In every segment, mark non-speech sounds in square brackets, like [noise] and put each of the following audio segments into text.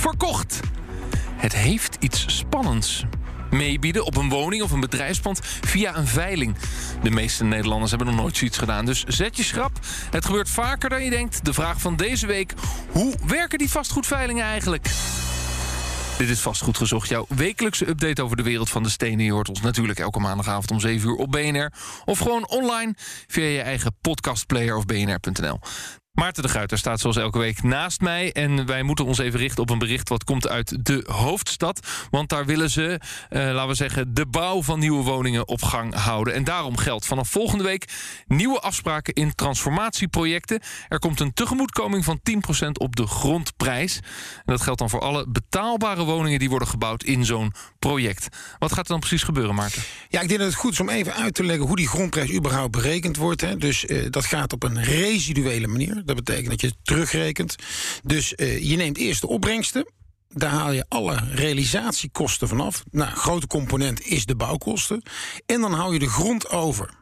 verkocht. Het heeft iets spannends. Meebieden op een woning of een bedrijfspand via een veiling. De meeste Nederlanders hebben nog nooit zoiets gedaan. Dus zet je schrap. Het gebeurt vaker dan je denkt. De vraag van deze week: hoe werken die vastgoedveilingen eigenlijk? Dit is Vastgoed Gezocht, jouw wekelijkse update over de wereld van de stenen. Je hoort ons natuurlijk elke maandagavond om 7 uur op BNR. Of gewoon online via je eigen podcastplayer of bnr.nl. Maarten de Guiter staat zoals elke week naast mij. En wij moeten ons even richten op een bericht wat komt uit de hoofdstad. Want daar willen ze, eh, laten we zeggen, de bouw van nieuwe woningen op gang houden. En daarom geldt vanaf volgende week nieuwe afspraken in transformatieprojecten. Er komt een tegemoetkoming van 10% op de grondprijs. En dat geldt dan voor alle betaalbare woningen die worden gebouwd in zo'n project. Wat gaat er dan precies gebeuren, Maarten? Ja, ik denk dat het goed is om even uit te leggen hoe die grondprijs überhaupt berekend wordt. Hè. Dus eh, dat gaat op een residuele manier. Dat betekent dat je terugrekent. Dus eh, je neemt eerst de opbrengsten. Daar haal je alle realisatiekosten vanaf. Nou, grote component is de bouwkosten. En dan hou je de grond over.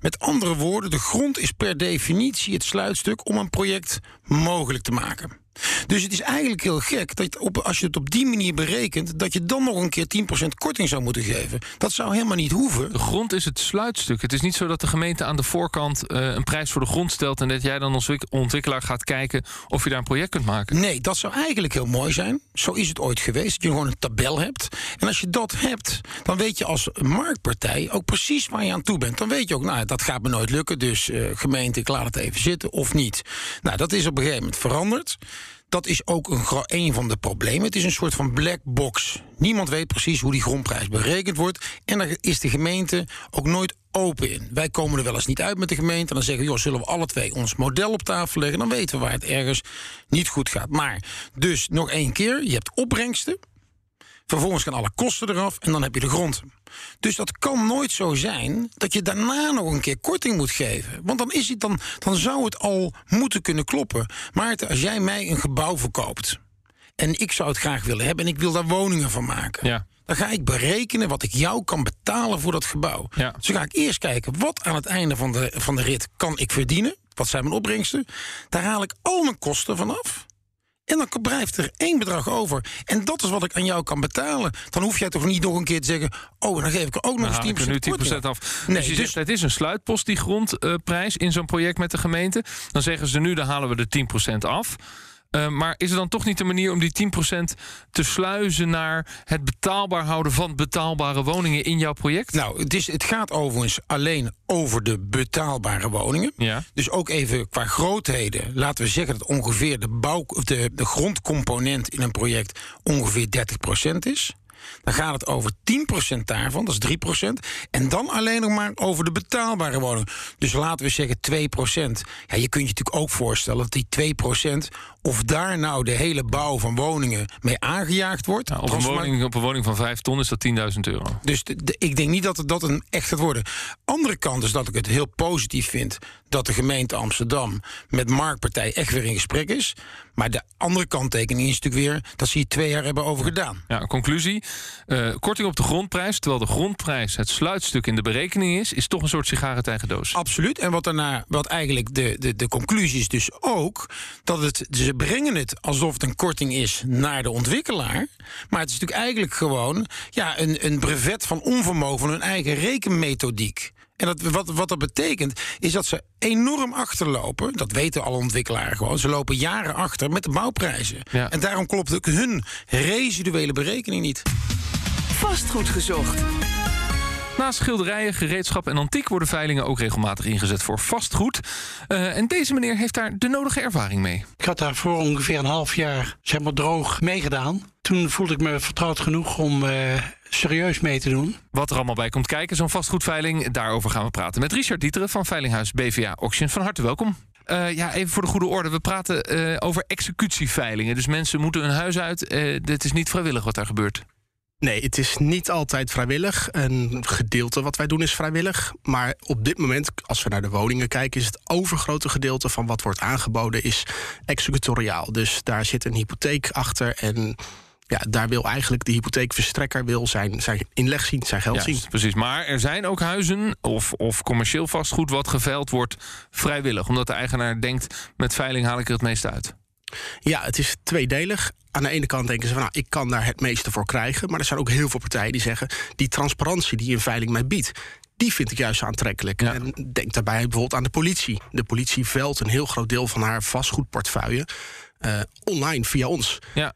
Met andere woorden, de grond is per definitie het sluitstuk om een project mogelijk te maken. Dus het is eigenlijk heel gek dat op, als je het op die manier berekent, dat je dan nog een keer 10% korting zou moeten geven. Dat zou helemaal niet hoeven. De grond is het sluitstuk. Het is niet zo dat de gemeente aan de voorkant uh, een prijs voor de grond stelt en dat jij dan als ontwikkelaar gaat kijken of je daar een project kunt maken. Nee, dat zou eigenlijk heel mooi zijn. Zo is het ooit geweest. Dat je gewoon een tabel hebt. En als je dat hebt, dan weet je als marktpartij ook precies waar je aan toe bent. Dan weet je ook, nou, dat gaat me nooit lukken. Dus uh, gemeente, ik laat het even zitten of niet. Nou, dat is op een gegeven moment veranderd. Dat is ook een, een van de problemen. Het is een soort van black box. Niemand weet precies hoe die grondprijs berekend wordt. En daar is de gemeente ook nooit open in. Wij komen er wel eens niet uit met de gemeente. En dan zeggen we, joh, zullen we alle twee ons model op tafel leggen? Dan weten we waar het ergens niet goed gaat. Maar, dus nog één keer, je hebt opbrengsten. Vervolgens gaan alle kosten eraf en dan heb je de grond. Dus dat kan nooit zo zijn dat je daarna nog een keer korting moet geven. Want dan, is het dan, dan zou het al moeten kunnen kloppen. Maarten, als jij mij een gebouw verkoopt en ik zou het graag willen hebben en ik wil daar woningen van maken. Ja. Dan ga ik berekenen wat ik jou kan betalen voor dat gebouw. Ja. Dus dan ga ik eerst kijken wat aan het einde van de, van de rit kan ik verdienen. Wat zijn mijn opbrengsten? Daar haal ik al mijn kosten vanaf. En dan blijft er één bedrag over. En dat is wat ik aan jou kan betalen. Dan hoef jij toch niet nog een keer te zeggen... oh, dan geef ik er ook nog Nou, eens 10%, nu 10% korting af. Nee, dus je dus- zegt, het is een sluitpost, die grondprijs in zo'n project met de gemeente. Dan zeggen ze nu, dan halen we de 10% af. Eh, maar is er dan toch niet een manier om die 10% te sluizen naar het betaalbaar houden van betaalbare woningen in jouw project? Nou, het, is, het gaat overigens alleen over de betaalbare woningen. Ja. Dus ook even qua grootheden. Laten we zeggen dat ongeveer de, bouw, de, de grondcomponent in een project ongeveer 30% is. Dan gaat het over 10% daarvan, dat is 3%. En dan alleen nog maar over de betaalbare woningen. Dus laten we zeggen 2%. Ja, je kunt je natuurlijk ook voorstellen dat die 2%, of daar nou de hele bouw van woningen mee aangejaagd wordt. Nou, op, een woning, op een woning van 5 ton is dat 10.000 euro. dus de- de- ik denk niet dat het dat een echt gaat worden. Andere kant is dat ik het heel positief vind dat de gemeente Amsterdam met Marktpartij echt weer in gesprek is. Maar de andere kanttekening is natuurlijk weer dat ze hier twee jaar hebben over gedaan. Ja, conclusie. eh, korting op de grondprijs, terwijl de grondprijs het sluitstuk in de berekening is, is toch een soort sigarentijgendoos. Absoluut. En wat daarna, wat eigenlijk de, de, de conclusie is dus ook dat het, ze brengen het alsof het een korting is naar de ontwikkelaar. Maar het is natuurlijk eigenlijk gewoon ja, een, een brevet van onvermogen van hun eigen rekenmethodiek. En dat, wat, wat dat betekent, is dat ze enorm achterlopen. Dat weten alle ontwikkelaars gewoon. Ze lopen jaren achter met de bouwprijzen. Ja. En daarom klopt ook hun residuele berekening niet. Vastgoed gezocht. Naast schilderijen, gereedschap en antiek worden veilingen ook regelmatig ingezet voor vastgoed. Eh, en deze meneer heeft daar de nodige ervaring mee. Ik had daar voor ongeveer een half jaar zeg maar, droog meegedaan. Toen voelde ik me vertrouwd genoeg om eh, serieus mee te doen. Wat er allemaal bij komt kijken, zo'n vastgoedveiling, daarover gaan we praten met Richard Dieteren van Veilinghuis BVA Auction. Van harte welkom. Eh, ja, even voor de goede orde. We praten over executieveilingen. Dus mensen moeten hun huis uit. Uh, dit is niet vrijwillig wat daar gebeurt. Nee, het is niet altijd vrijwillig. Een gedeelte wat wij doen is vrijwillig. Maar op dit moment, als we naar de woningen kijken, is het overgrote gedeelte van wat wordt aangeboden is executoriaal. Dus daar zit een hypotheek achter en ja, daar wil eigenlijk de hypotheekverstrekker wil zijn, zijn inleg zien, zijn geld zien. Precies, maar er zijn ook huizen of, of commercieel vastgoed wat geveild wordt vrijwillig. Omdat de eigenaar denkt, met veiling haal ik er het meeste uit. Ja, het is tweedelig. Aan de ene kant denken ze van nou, ik kan daar het meeste voor krijgen. Maar er zijn ook heel veel partijen die zeggen, die transparantie die een veiling mij biedt, die vind ik juist aantrekkelijk. En denk daarbij bijvoorbeeld aan de politie. De politie velt een heel groot deel van haar vastgoedportefeuille uh, online via ons. Ja.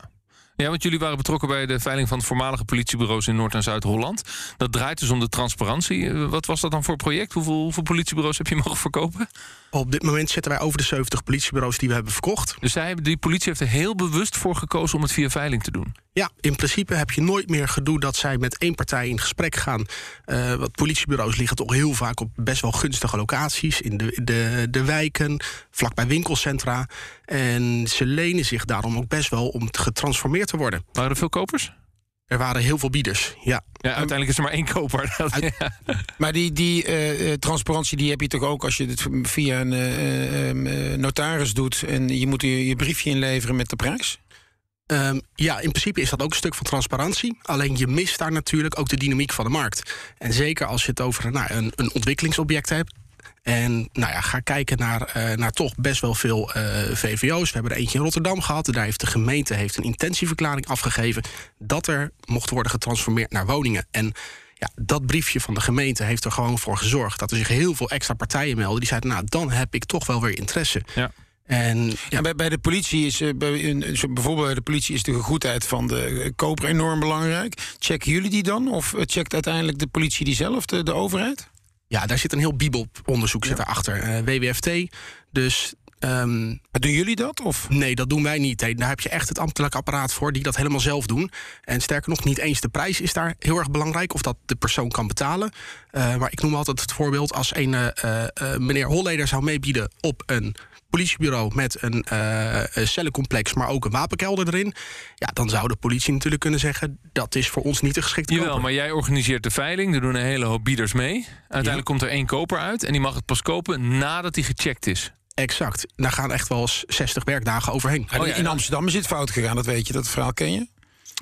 Ja, want jullie waren betrokken bij de veiling van voormalige politiebureaus in Noord- en Zuid-Holland. Dat draait dus om de transparantie. Eh, wat was dat dan voor project? Hoeveel, hoeveel politiebureaus heb je mogen verkopen? Op dit moment zitten wij over de 70 politiebureaus die we hebben verkocht. Dus zij hebben, die politie heeft er heel bewust voor gekozen om het via veiling te doen? Ja, in principe heb je nooit meer gedoe dat zij met één partij in gesprek gaan. Uh, wat politiebureaus liggen toch heel vaak op best wel gunstige locaties. In de, de, de wijken, vlakbij winkelcentra. En ze lenen zich daarom ook best wel om getransformeerd te worden. Waren er veel kopers? Er waren heel veel bieders, ja. Ja, uiteindelijk is er maar één koper. [laughs] Maar die, die uh, transparantie die heb je toch ook als je het via een uh, notaris doet... en je moet je, je briefje inleveren met de prijs? Um, ja, in principe is dat ook een stuk van transparantie. Alleen je mist daar natuurlijk ook de dynamiek van de markt. En zeker als je het over nou, een, een ontwikkelingsobject hebt... En nou ja, ga kijken naar, uh, naar toch best wel veel uh, VVO's. We hebben er eentje in Rotterdam gehad. Daar heeft de gemeente heeft een intentieverklaring afgegeven... dat er mocht worden getransformeerd naar woningen. En ja, dat briefje van de gemeente heeft er gewoon voor gezorgd... dat er zich heel veel extra partijen melden. Die zeiden, nou, dan heb ik toch wel weer interesse. Ja. En, ja. bij, bij, de politie is bij, bijvoorbeeld bij de politie is de goedheid van de koper enorm belangrijk. Checken jullie die dan? Of checkt uiteindelijk de politie die zelf, de, de overheid? Ja, daar zit een heel bibelonderzoek ja. zit daarachter. Uh, WWFT. Dus Um, doen jullie dat? Of? Nee, dat doen wij niet. Daar heb je echt het ambtelijk apparaat voor die dat helemaal zelf doen. En sterker nog, niet eens de prijs is daar heel erg belangrijk. Of dat de persoon kan betalen. Uh, maar ik noem altijd het voorbeeld als een uh, uh, meneer Holleder zou meebieden op een politiebureau met een cellencomplex, maar ook een wapenkelder erin. Ja, dan zou de politie natuurlijk kunnen zeggen: dat is voor ons niet de geschikte Jawel, koper. maar jij organiseert de veiling. Er doen een hele hoop bieders mee. Uiteindelijk ja. komt er één koper uit en die mag het pas kopen nadat hij gecheckt is. Exact. Daar gaan echt wel eens 60 werkdagen overheen. Oh, ja, in Amsterdam is het fout gegaan, dat weet je. Dat verhaal ken je?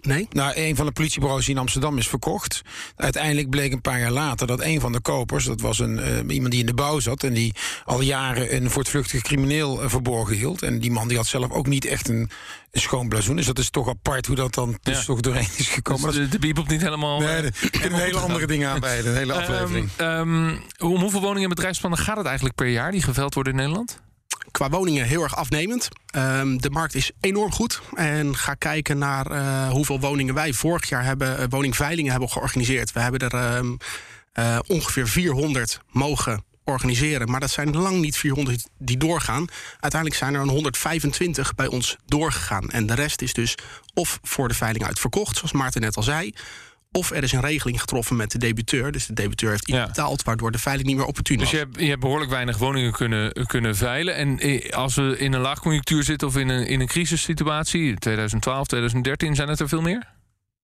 Nee. Nou, een van de politiebureaus in Amsterdam is verkocht. Uiteindelijk bleek een paar jaar later dat een van de kopers, dat was een, uh, iemand die in de bouw zat en die al jaren een voortvluchtige crimineel uh, verborgen hield. En die man die had zelf ook niet echt een, een schoon blazoen. Dus dat is toch apart hoe dat dan dus ja. toch doorheen is gekomen. Dus de, de niet helemaal. Nee, er kunnen hele andere [laughs] dingen aan bij, een hele aflevering. Um, um, om hoeveel woningen en bedrijfspannen gaat het eigenlijk per jaar die geveld worden in Nederland? Qua woningen heel erg afnemend. Um, de markt is enorm goed. En ga kijken naar uh, hoeveel woningen wij vorig jaar hebben, uh, woningveilingen hebben georganiseerd. We hebben er um, uh, ongeveer 400 mogen organiseren. Maar dat zijn lang niet 400 die doorgaan. Uiteindelijk zijn er een 125 bij ons doorgegaan. En de rest is dus of voor de veiling uitverkocht, zoals Maarten net al zei. Of er is een regeling getroffen met de debiteur. Dus de debiteur heeft iets ja. betaald, waardoor de veiling niet meer opportun was. Dus je hebt, je hebt behoorlijk weinig woningen kunnen, kunnen veilen. En als we in een laagconjunctuur zitten of in een, in een crisissituatie, 2012, 2013, zijn het er veel meer?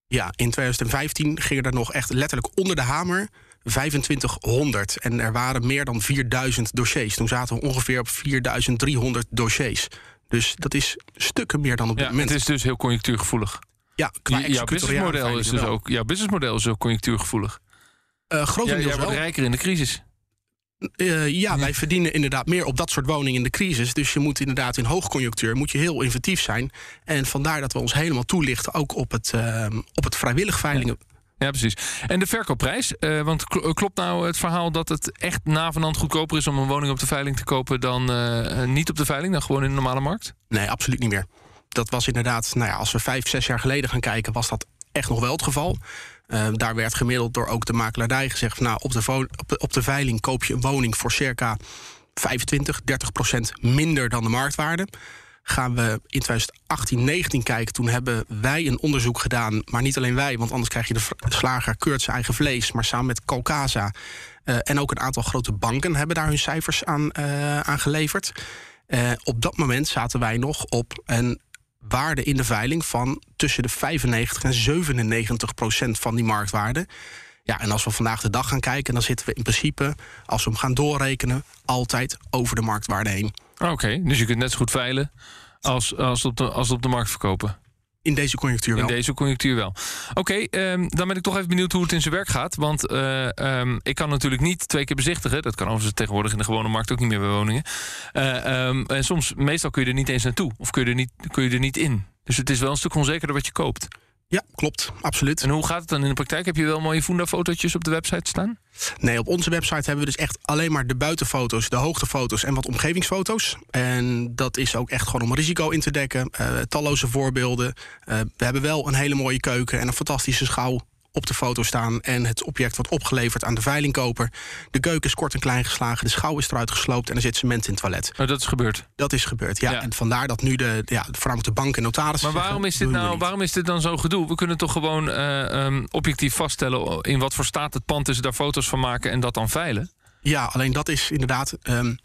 Ja, in 2015 gingen er nog echt letterlijk onder de hamer 2500. En er waren meer dan 4000 dossiers. Toen zaten we ongeveer op 4300 dossiers. Dus dat is stukken meer dan op dit ja, moment. Het is dus heel conjunctuurgevoelig. Ja, qua jouw businessmodel is dus ook, jouw businessmodel is ook conjunctuurgevoelig. Uh, grotendeels ja, jij wordt rijker in de crisis. Uh, ja, wij verdienen inderdaad meer op dat soort woningen in de crisis. Dus je moet inderdaad in hoogconjunctuur moet je heel inventief zijn. En vandaar dat we ons helemaal toelichten ook op het, uh, op het vrijwillig veilingen. Ja. Ja, precies. En de verkoopprijs? Uh, want klopt nou het verhaal dat het echt navenant goedkoper is om een woning op de veiling te kopen dan niet op de veiling, dan gewoon in de normale markt? Nee, absoluut niet meer. Dat was inderdaad, nou ja, als we vijf, zes jaar geleden gaan kijken, was dat echt nog wel het geval. Uh, daar werd gemiddeld door ook de makelaardij gezegd: nou, op de, op, de, veiling koop je een woning voor circa 25, 30 procent minder dan de marktwaarde. Gaan we in 2018, 19 kijken, toen hebben wij een onderzoek gedaan. Maar niet alleen wij, want anders krijg je de slager keurt zijn eigen vlees. Maar samen met Calcasa uh, en ook een aantal grote banken hebben daar hun cijfers aan, uh, aan geleverd. Eh, op dat moment zaten wij nog op een waarde in de veiling van tussen de 95 en 97 procent van die marktwaarde. Ja, en als we vandaag de dag gaan kijken, dan zitten we in principe, als we hem gaan doorrekenen, altijd over de marktwaarde heen. Oké, dus je kunt net zo goed veilen als, als, op, de, als op de markt verkopen. In deze conjunctuur wel. In deze conjunctuur wel. Oké, ehm, dan ben ik toch even benieuwd hoe het in zijn werk gaat. Want eh, ehm, ik kan natuurlijk niet twee keer bezichtigen. Dat kan overigens tegenwoordig in de gewone markt ook niet meer bij woningen. Eh, ehm, en soms, meestal kun je er niet eens naartoe. Of kun je, er niet, kun je er niet in. Dus het is wel een stuk onzekerder wat je koopt. Ja, klopt. Absoluut. En hoe gaat het dan in de praktijk? Heb je wel mooie Funda-fotootjes op de website staan? Nee, op onze website hebben we dus echt alleen maar de buitenfoto's, de hoogtefoto's en wat omgevingsfoto's. En dat is ook echt gewoon om risico in te dekken. Uh, talloze voorbeelden. Uh, we hebben wel een hele mooie keuken en een fantastische schouw op de foto staan en het object wordt opgeleverd aan de veilingkoper. De keuken is kort en klein geslagen, de schouw is eruit gesloopt en er zit cement in het toilet. Oh, dat is gebeurd? Dat is gebeurd, ja. En vandaar dat nu de, ja, vooral de bank en notaris. Maar waarom is, dit nou, waarom is dit dan zo gedoe? We kunnen toch gewoon uh, um, objectief vaststellen in wat voor staat het pand is, daar foto's van maken en dat dan veilen? Ja, alleen dat is inderdaad um,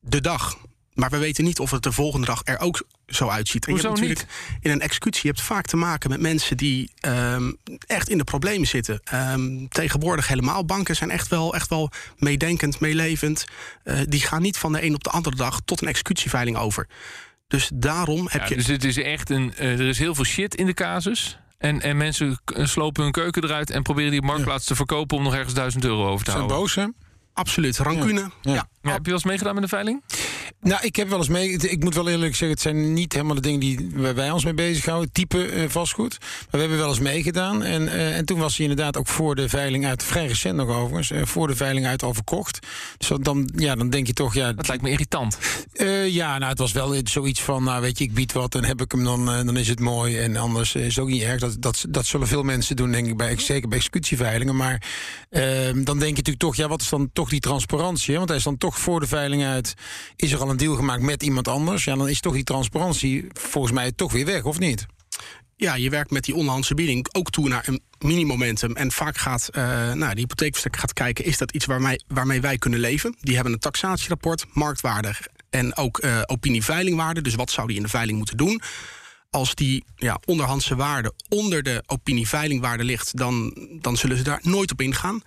de dag maar we weten niet of het de volgende dag er ook zo uitziet. En Hoezo je hebt natuurlijk niet? in een executie je hebt vaak te maken met mensen die um, echt in de problemen zitten. Um, tegenwoordig helemaal. Banken zijn echt wel, echt wel meedenkend, meelevend. Uh, die gaan niet van de een op de andere dag tot een executieveiling over. Dus daarom heb ja, je. Dus het is echt een. Uh, er is heel veel shit in de casus. En, en mensen slopen hun keuken eruit en proberen die marktplaats ja. te verkopen om nog ergens duizend euro over te zijn houden. boos, hè? Absoluut, rancune. Ja. Ja. ja. heb je wel eens meegedaan met de veiling? Nou, ik heb wel eens mee. Ik moet wel eerlijk zeggen, het zijn niet helemaal de dingen die waar wij ons mee bezighouden. Type uh, vastgoed. Maar we hebben wel eens meegedaan. En, uh, en toen was hij inderdaad ook voor de veiling uit, vrij recent nog overigens, uh, voor de veiling uit al verkocht. Dus dan, ja, dan denk je toch, ja. Dat lijkt me irritant. ja, nou, het was wel zoiets van, nou, weet je, ik bied wat en heb ik hem dan, dan is het mooi. En anders is het ook niet erg. Dat, dat, dat zullen veel mensen doen, denk ik, bij, zeker bij executieveilingen. Maar ehm, dan denk je natuurlijk toch, ja, wat is dan toch die transparantie? Hè? Want hij is dan toch voor de veiling uit, is er al een deal gemaakt met iemand anders, ja, dan is toch die transparantie volgens mij toch weer weg, of niet? Ja, je werkt met die onderhandse bieding ook toe naar een minimomentum. En vaak gaat uh, nou, de hypotheekverstrekker gaat kijken... is dat iets waarmee, waarmee wij kunnen leven? Die hebben een taxatierapport, marktwaarde en ook uh, opinieveilingwaarde. Dus wat zou die in de veiling moeten doen? Als die ja, onderhandse waarde onder de opinieveilingwaarde ligt... Dan, dan zullen ze daar nooit op ingaan.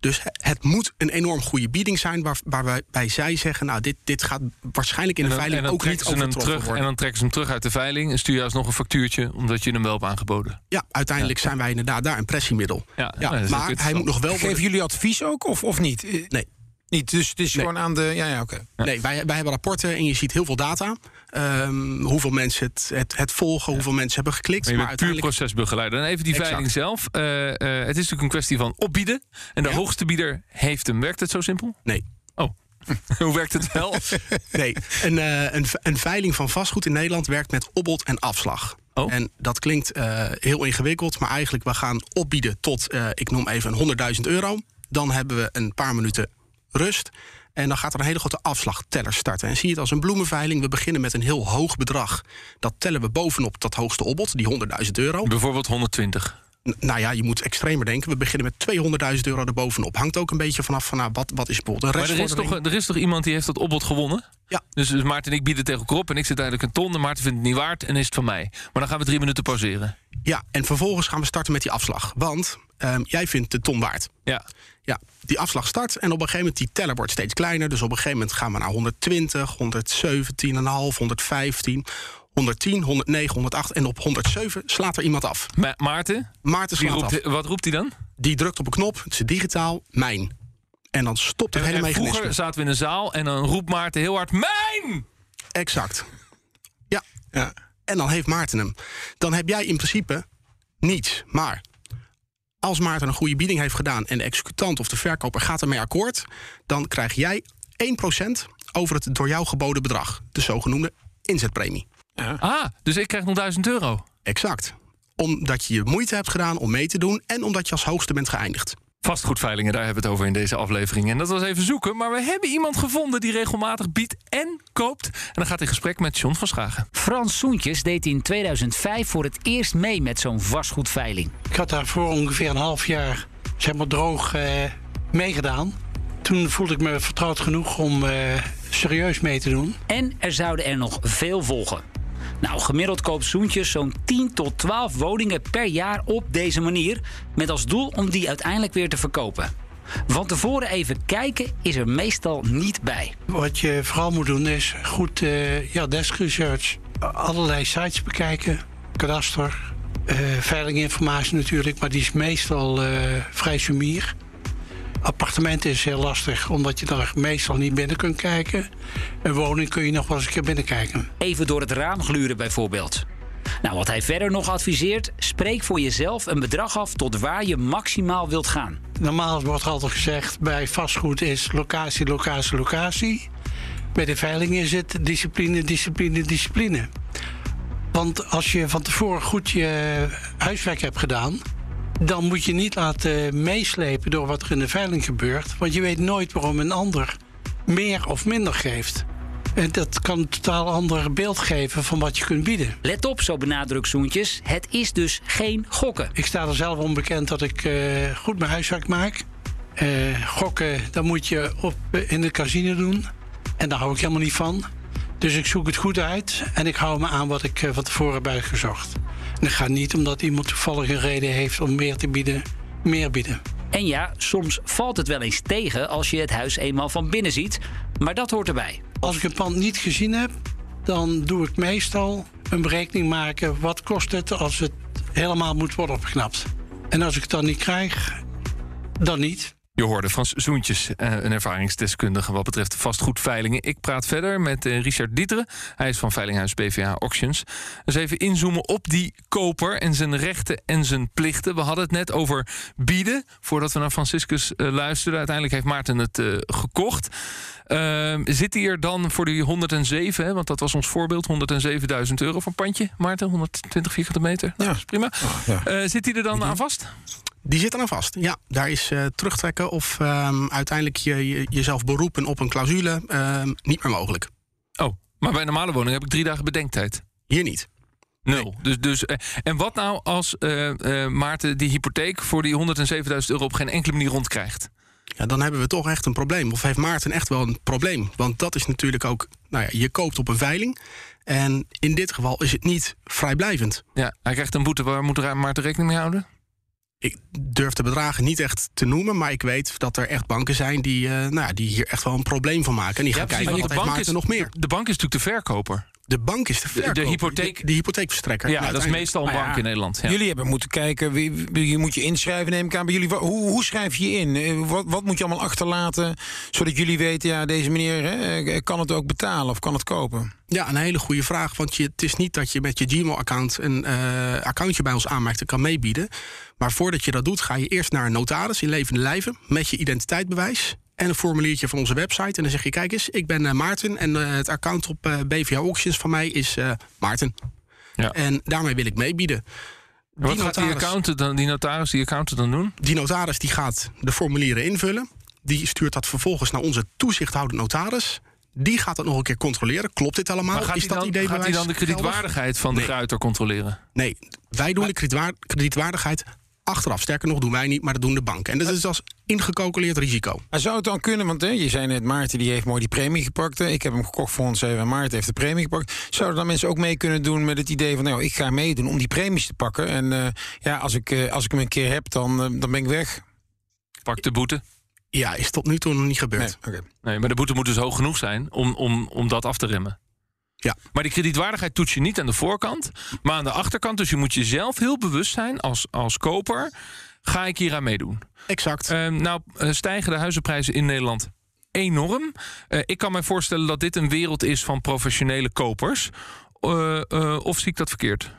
Dus het moet een enorm goede bieding zijn... waar, waarbij wij zij zeggen, nou, dit, dit gaat waarschijnlijk in de dan, veiling ook niet overtroffen terug, worden. En dan trekken ze hem terug uit de veiling... en stuur je alsnog een factuurtje, omdat je hem wel hebt aangeboden. Ja, uiteindelijk ja. zijn wij inderdaad daar een pressiemiddel. Ja, ja, nou, maar hij moet nog wel Geven worden... jullie advies ook, of, of niet? Nee. Niet, dus het is Nee. gewoon aan de... Ja, ja, oké. Nee, wij, wij hebben rapporten en je ziet heel veel data. Ehm, hoeveel mensen het, het, het volgen, hoeveel mensen hebben geklikt. Maar je maar bent puur procesbegeleider. En even die Exact. veiling zelf. Uh, uh, het is natuurlijk een kwestie van opbieden. En de Ja. hoogste bieder heeft hem. Werkt het zo simpel? Nee. Oh. [laughs] Hoe werkt het wel? [laughs] Nee, een, eh, een, een veiling van vastgoed in Nederland werkt met opbod en afslag. Oh. En dat klinkt eh, heel ingewikkeld, maar eigenlijk we gaan opbieden tot, eh, ik noem even, een 100.000 euro. Dan hebben we een paar minuten rust. En dan gaat er een hele grote afslagteller starten. En zie je het als een bloemenveiling. We beginnen met een heel hoog bedrag. Dat tellen we bovenop dat hoogste opbod, die 100.000 euro. Bijvoorbeeld 120. N- nou ja, je moet extremer denken. We beginnen met 200.000 euro erbovenop. Hangt ook een beetje vanaf van nou, wat, wat is bijvoorbeeld een Maar er is, toch, er is toch iemand die heeft dat opbod gewonnen? Ja. Dus, dus Maarten en ik bieden tegen elkaar op. En ik zit eigenlijk een ton. En Maarten vindt het niet waard. En is het van mij. Maar dan gaan we drie minuten pauzeren. Ja, en vervolgens gaan we starten met die afslag. Want ehm, jij vindt de ton waard. Ja. Ja, die afslag start en op een gegeven moment die teller wordt steeds kleiner. Dus op een gegeven moment gaan we naar 120, 117,5, 115, 110, 109, 108 en op 107 slaat er iemand af. Ma- Maarten, Maarten slaat roept, af. wat roept hij dan? Die drukt op een knop, het is digitaal, mijn. En dan stopt het En, hele en mechanisme. vroeger zaten we in een zaal en dan roept Maarten heel hard... Mijn! Exact. Ja. Ja. En dan heeft Maarten hem. Dan heb jij in principe niets. Maar als Maarten een goede bieding heeft gedaan en de executant of de verkoper gaat ermee akkoord, dan krijg jij 1% over het door jou geboden bedrag. De zogenoemde inzetpremie. Ah, dus ik krijg nog 1000 euro. Exact. Omdat je je moeite hebt gedaan om mee te doen en omdat je als hoogste bent geëindigd. Vastgoedveilingen, daar hebben we het over in deze aflevering. En dat was even zoeken, maar we hebben iemand gevonden... die regelmatig biedt en koopt. En dan gaat in gesprek met John van Schagen. Frans Soentjes deed in 2005 voor het eerst mee met zo'n vastgoedveiling. Ik had daar voor ongeveer een half jaar zeg maar droog eh, meegedaan. Toen voelde ik me vertrouwd genoeg om eh, serieus mee te doen. En er zouden er nog veel volgen. Nou, gemiddeld koopt Soentjes zo'n 10 tot 12 woningen per jaar op deze manier. Met als doel om die uiteindelijk weer te verkopen. Van tevoren even kijken is er meestal niet bij. Wat je vooral moet doen is goed uh, ja, desk research. Allerlei sites bekijken, kadaster, uh, veilinginformatie natuurlijk, maar die is meestal uh, vrij sumier. Appartementen is heel lastig, omdat je daar meestal niet binnen kunt kijken. Een woning kun je nog wel eens een keer binnenkijken. Even door het raam gluren bijvoorbeeld. Nou, wat hij verder nog adviseert, spreek voor jezelf een bedrag af tot waar je maximaal wilt gaan. Normaal wordt altijd gezegd bij vastgoed is locatie, locatie, locatie. Bij de veilingen zit discipline, discipline, discipline. Want als je van tevoren goed je huiswerk hebt gedaan, dan moet je niet laten meeslepen door wat er in de veiling gebeurt. Want je weet nooit waarom een ander meer of minder geeft. En dat kan een totaal ander beeld geven van wat je kunt bieden. Let op, zo benadrukt Zoentjes. Het is dus geen gokken. Ik sta er zelf onbekend dat ik uh, goed mijn huiswerk maak. Uh, gokken, dat moet je op, in de casino doen. En daar hou ik helemaal niet van. Dus ik zoek het goed uit en ik hou me aan wat ik uh, van tevoren heb gezocht. En ik ga niet omdat iemand toevallig een reden heeft om meer te bieden, meer bieden. En ja, soms valt het wel eens tegen als je het huis eenmaal van binnen ziet. Maar dat hoort erbij. Als ik een pand niet gezien heb, dan doe ik meestal een berekening maken. Wat kost het als het helemaal moet worden opgeknapt? En als ik het dan niet krijg, dan niet. Je hoorde van Zoentjes, eh, een ervaringsdeskundige wat betreft vastgoedveilingen. Ik praat verder met eh, Richard Dieteren. Hij is van Veilinghuis BVA Auctions. Dus even inzoomen op die koper en zijn rechten en zijn plichten. We hadden het net over bieden, voordat we naar Franciscus uh, luisterden. Uiteindelijk heeft Maarten het gekocht. Uh, zit hij er dan voor die 107, hè, want dat was ons voorbeeld, 107.000 euro voor pandje, Maarten, 120 vierkante meter. Ja, is prima. Oh, ja. zit hij er dan aan vast? Die zitten aan vast. Ja, daar is uh, terugtrekken of um, uiteindelijk je, jezelf beroepen op een clausule uh, niet meer mogelijk. Oh, maar bij een normale woning heb ik drie dagen bedenktijd. Hier niet. Nul. Nee. Dus, dus, uh, en wat nou als uh, Maarten die hypotheek voor die 107.000 euro op geen enkele manier rondkrijgt? Ja, dan hebben we toch echt een probleem. Of heeft Maarten echt wel een probleem? Want dat is natuurlijk ook, nou ja, je koopt op een veiling. En in dit geval is het niet vrijblijvend. Ja, hij krijgt een boete. Waar moet Maarten rekening mee houden? Ik durf de bedragen niet echt te noemen, maar ik weet dat er echt banken zijn die, uh, nou, die hier echt wel een probleem van maken. En die gaan kijken wat de bank is, nog meer. De bank is natuurlijk de verkoper. De bank is de verkoper. De, hypotheek. De, hypotheekverstrekker. Ja, dat is meestal een bank in Nederland. Ja. Jullie hebben moeten kijken, wie, je moet je inschrijven, neem ik aan bij jullie. Hoe, hoe schrijf je je in? Eh, wat, wat moet je allemaal achterlaten, zodat jullie weten, ja, deze meneer hè, eh, kan het ook betalen of kan het kopen? Ja, een hele goede vraag. Want je, het is niet dat je met je Gmail-account een uh, accountje bij ons aanmaakt en kan meebieden. Maar voordat je dat doet, ga je eerst naar een notaris in levende lijven met je identiteitsbewijs en een formuliertje van onze website. En dan zeg je: Kijk eens, ik ben uh, Maarten en uh, het account op uh, BVA Auctions van mij is Maarten. Ja. En daarmee wil ik meebieden. Wat die gaat die, accountant dan, die notaris die accountant dan doen? Die notaris die gaat de formulieren invullen. Die stuurt dat vervolgens naar onze toezichthoudende notaris. Die gaat dat nog een keer controleren. Klopt dit allemaal? Is dat dan, idee gaat hij dan de kredietwaardigheid van de nee. gruiter controleren? Nee, wij doen de kredietwaardigheid achteraf. Sterker nog, doen wij niet, maar dat doen de banken. En dat is als ingecalculeerd risico. Maar zou het dan kunnen, want hè, je zei net, Maarten die heeft mooi die premie gepakt. Ik heb hem gekocht voor ons even en Maarten heeft de premie gepakt. Zouden dan mensen ook mee kunnen doen met het idee van... nou, ik ga meedoen om die premies te pakken. En uh, ja, als ik, uh, als ik hem een keer heb, dan, uh, dan ben ik weg. Pak de boete. Ja, is tot nu toe nog niet gebeurd. Nee, okay. nee maar de boete moet dus hoog genoeg zijn om, om, om dat af te remmen. Ja. Maar die kredietwaardigheid toets je niet aan de voorkant, maar aan de achterkant. Dus je moet jezelf heel bewust zijn als, als koper. Ga ik hier aan meedoen? Exact. Uh, nou, stijgen de huizenprijzen in Nederland enorm. Uh, ik kan me voorstellen dat dit een wereld is van professionele kopers. Uh, of zie ik dat verkeerd?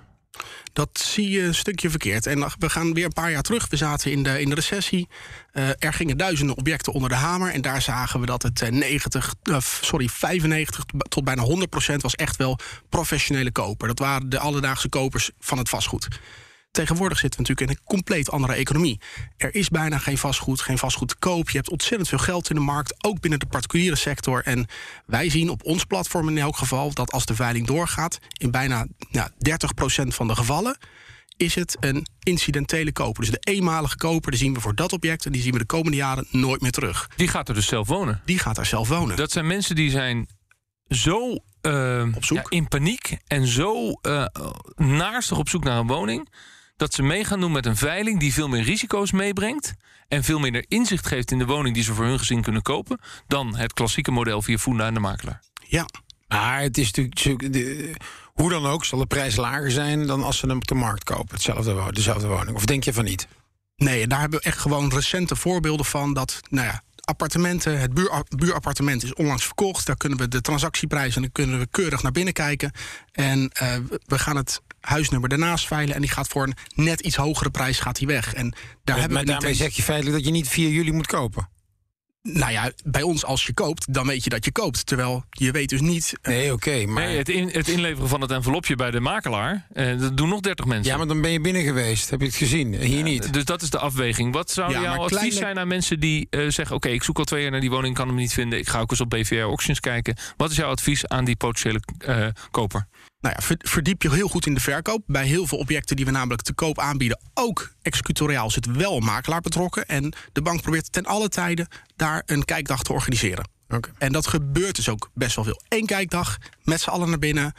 Dat zie je een stukje verkeerd. En we gaan weer een paar jaar terug. We zaten in de, in de recessie. Uh, er gingen duizenden objecten onder de hamer. En daar zagen we dat het 90, uh, sorry, 95 tot bijna 100 procent was echt wel professionele koper. Dat waren de alledaagse kopers van het vastgoed. Tegenwoordig zitten we natuurlijk in een compleet andere economie. Er is bijna geen vastgoed, geen vastgoed te koop. Je hebt ontzettend veel geld in de markt, ook binnen de particuliere sector. En wij zien op ons platform in elk geval dat als de veiling doorgaat, in bijna ja, 30% van de gevallen is het een incidentele koper. Dus de eenmalige koper, die zien we voor dat object... en die zien we de komende jaren nooit meer terug. Die gaat er dus zelf wonen. Die gaat daar zelf wonen. Dat zijn mensen die zijn zo uh, Op zoek? ja, in paniek en zo uh, naarstig op zoek naar een woning... dat ze mee gaan doen met een veiling die veel meer risico's meebrengt... en veel minder inzicht geeft in de woning die ze voor hun gezin kunnen kopen... dan het klassieke model via Funda en de makelaar. Ja, Maar het is natuurlijk. de- hoe dan ook, zal de prijs lager zijn dan als ze hem op de markt kopen. Hetzelfde, wo- dezelfde woning. Of denk je van niet? Nee, daar hebben we echt gewoon recente voorbeelden van dat, nou ja, appartementen, het buur, buurappartement is onlangs verkocht. Daar kunnen we de transactieprijs en dan kunnen we keurig naar binnen kijken. En eh, we gaan het huisnummer daarnaast veilen en die gaat voor een net iets hogere prijs gaat die weg. En daar hebben maar we daarmee eens- zeg je feitelijk dat je niet via jullie moet kopen. Nou ja, bij ons als je koopt, dan weet je dat je koopt. Terwijl je weet dus niet. eh, Nee, oké. maar, Nee, het, in, het inleveren van het envelopje bij de makelaar... eh, dat doen nog 30 mensen. ja, maar dan ben je binnen geweest. Heb je het gezien? Hier niet. Dus dat is de afweging. Wat zou Ja, jouw advies kleine- zijn aan mensen die eh, zeggen... oké, ik zoek al twee jaar naar die woning, kan hem niet vinden... ik ga ook eens op BVR Auctions kijken. Wat is jouw advies aan die potentiële eh, koper? Nou ja, ver- verdiep je heel goed in de verkoop. Bij heel veel objecten die we namelijk te koop aanbieden, ook executoriaal zit wel een makelaar betrokken. En de bank probeert ten alle tijden daar een kijkdag te organiseren. Oké. En dat gebeurt dus ook best wel veel. Eén kijkdag, met z'n allen naar binnen.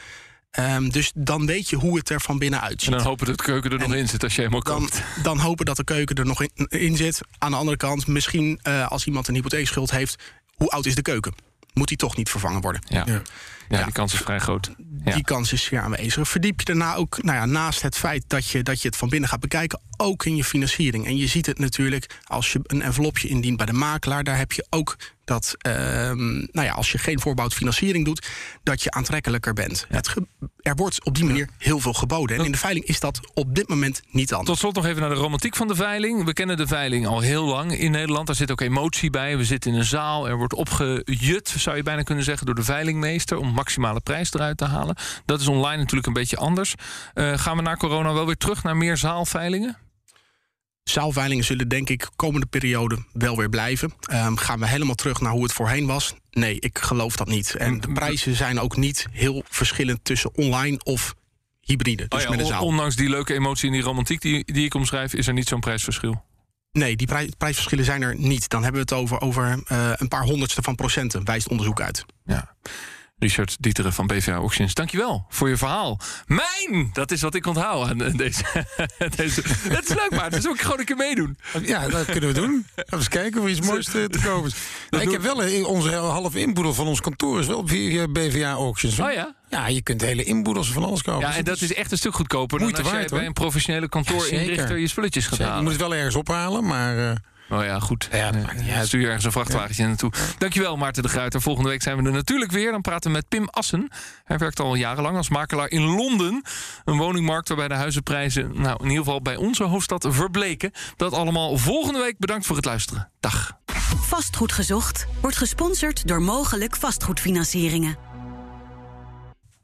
Ehm, dus dan weet je hoe het er van binnen En uitziet. dan hopen dat de keuken er nog in zit als je helemaal Dan, koopt. dan hopen dat de keuken er nog in, in zit. Aan de andere kant, misschien eh, als iemand een hypotheekschuld heeft, hoe oud is de keuken? Moet die toch niet vervangen worden? Ja. Ja. Ja. Ja. die kans is vrij groot. Ja. Die kans is zeer aanwezig. Verdiep je daarna ook, nou ja, naast het feit dat je, dat je het van binnen gaat bekijken, ook in je financiering. En je ziet het natuurlijk als je een envelopje indient bij de makelaar. Daar heb je ook dat, ehm, nou ja, als je geen voorbouwd financiering doet, dat je aantrekkelijker bent. Het er wordt op die manier heel veel geboden. En in de veiling is dat op dit moment niet anders. Tot slot nog even naar de romantiek van de veiling. We kennen de veiling al heel lang in Nederland. Daar zit ook emotie bij. We zitten in een zaal. Er wordt opgejut, zou je bijna kunnen zeggen, door de veilingmeester... om maximale prijs eruit te halen. Dat is online natuurlijk een beetje anders. Eh, gaan we na corona wel weer terug naar meer zaalveilingen? Zaalveilingen zullen denk ik komende periode wel weer blijven. Ehm, gaan we helemaal terug naar hoe het voorheen was? Nee, ik geloof dat niet. En de prijzen zijn ook niet heel verschillend tussen online of hybride. Dus Oh ja, met een on- zaal. ondanks die leuke emotie en die romantiek die, die ik omschrijf... is er niet zo'n prijsverschil. Nee, die prij- prijsverschillen zijn er niet. Dan hebben we het over, over eh, een paar honderdste van procenten, wijst onderzoek uit. Ja. Richard Dieteren van BVA Auctions, dankjewel voor je verhaal. Mijn! Dat is wat ik onthoud aan eh, deze. [laughs] deze. Het is leuk, maar dus ook gewoon een keer meedoen. Ja, dat kunnen we doen. Even kijken of iets moois te, te [laughs] kopen is. Nou, ik heb wel een, onze halve inboedel van ons kantoor is wel via BVA Auctions. Oh ja? Ja, je kunt hele inboedels van alles kopen. Ja, en dat is echt een stuk goedkoper dan Moeite als jij waard, bij een professionele kantoorinrichter zeker. je spulletjes gaat Zeker, Je moet het wel ergens ophalen, maar... eh, Oh ja, goed. Ja, uit. Stuur je ergens een vrachtwagentje naartoe. Dankjewel, Maarten de Gruiter. Volgende week zijn we er natuurlijk weer. Dan praten we met Pim Assen. Hij werkt al jarenlang als makelaar in Londen. Een woningmarkt waarbij de huizenprijzen... nou, in ieder geval bij onze hoofdstad verbleken. Dat allemaal volgende week. Bedankt voor het luisteren. Dag. Vastgoed gezocht wordt gesponsord door mogelijk vastgoedfinancieringen.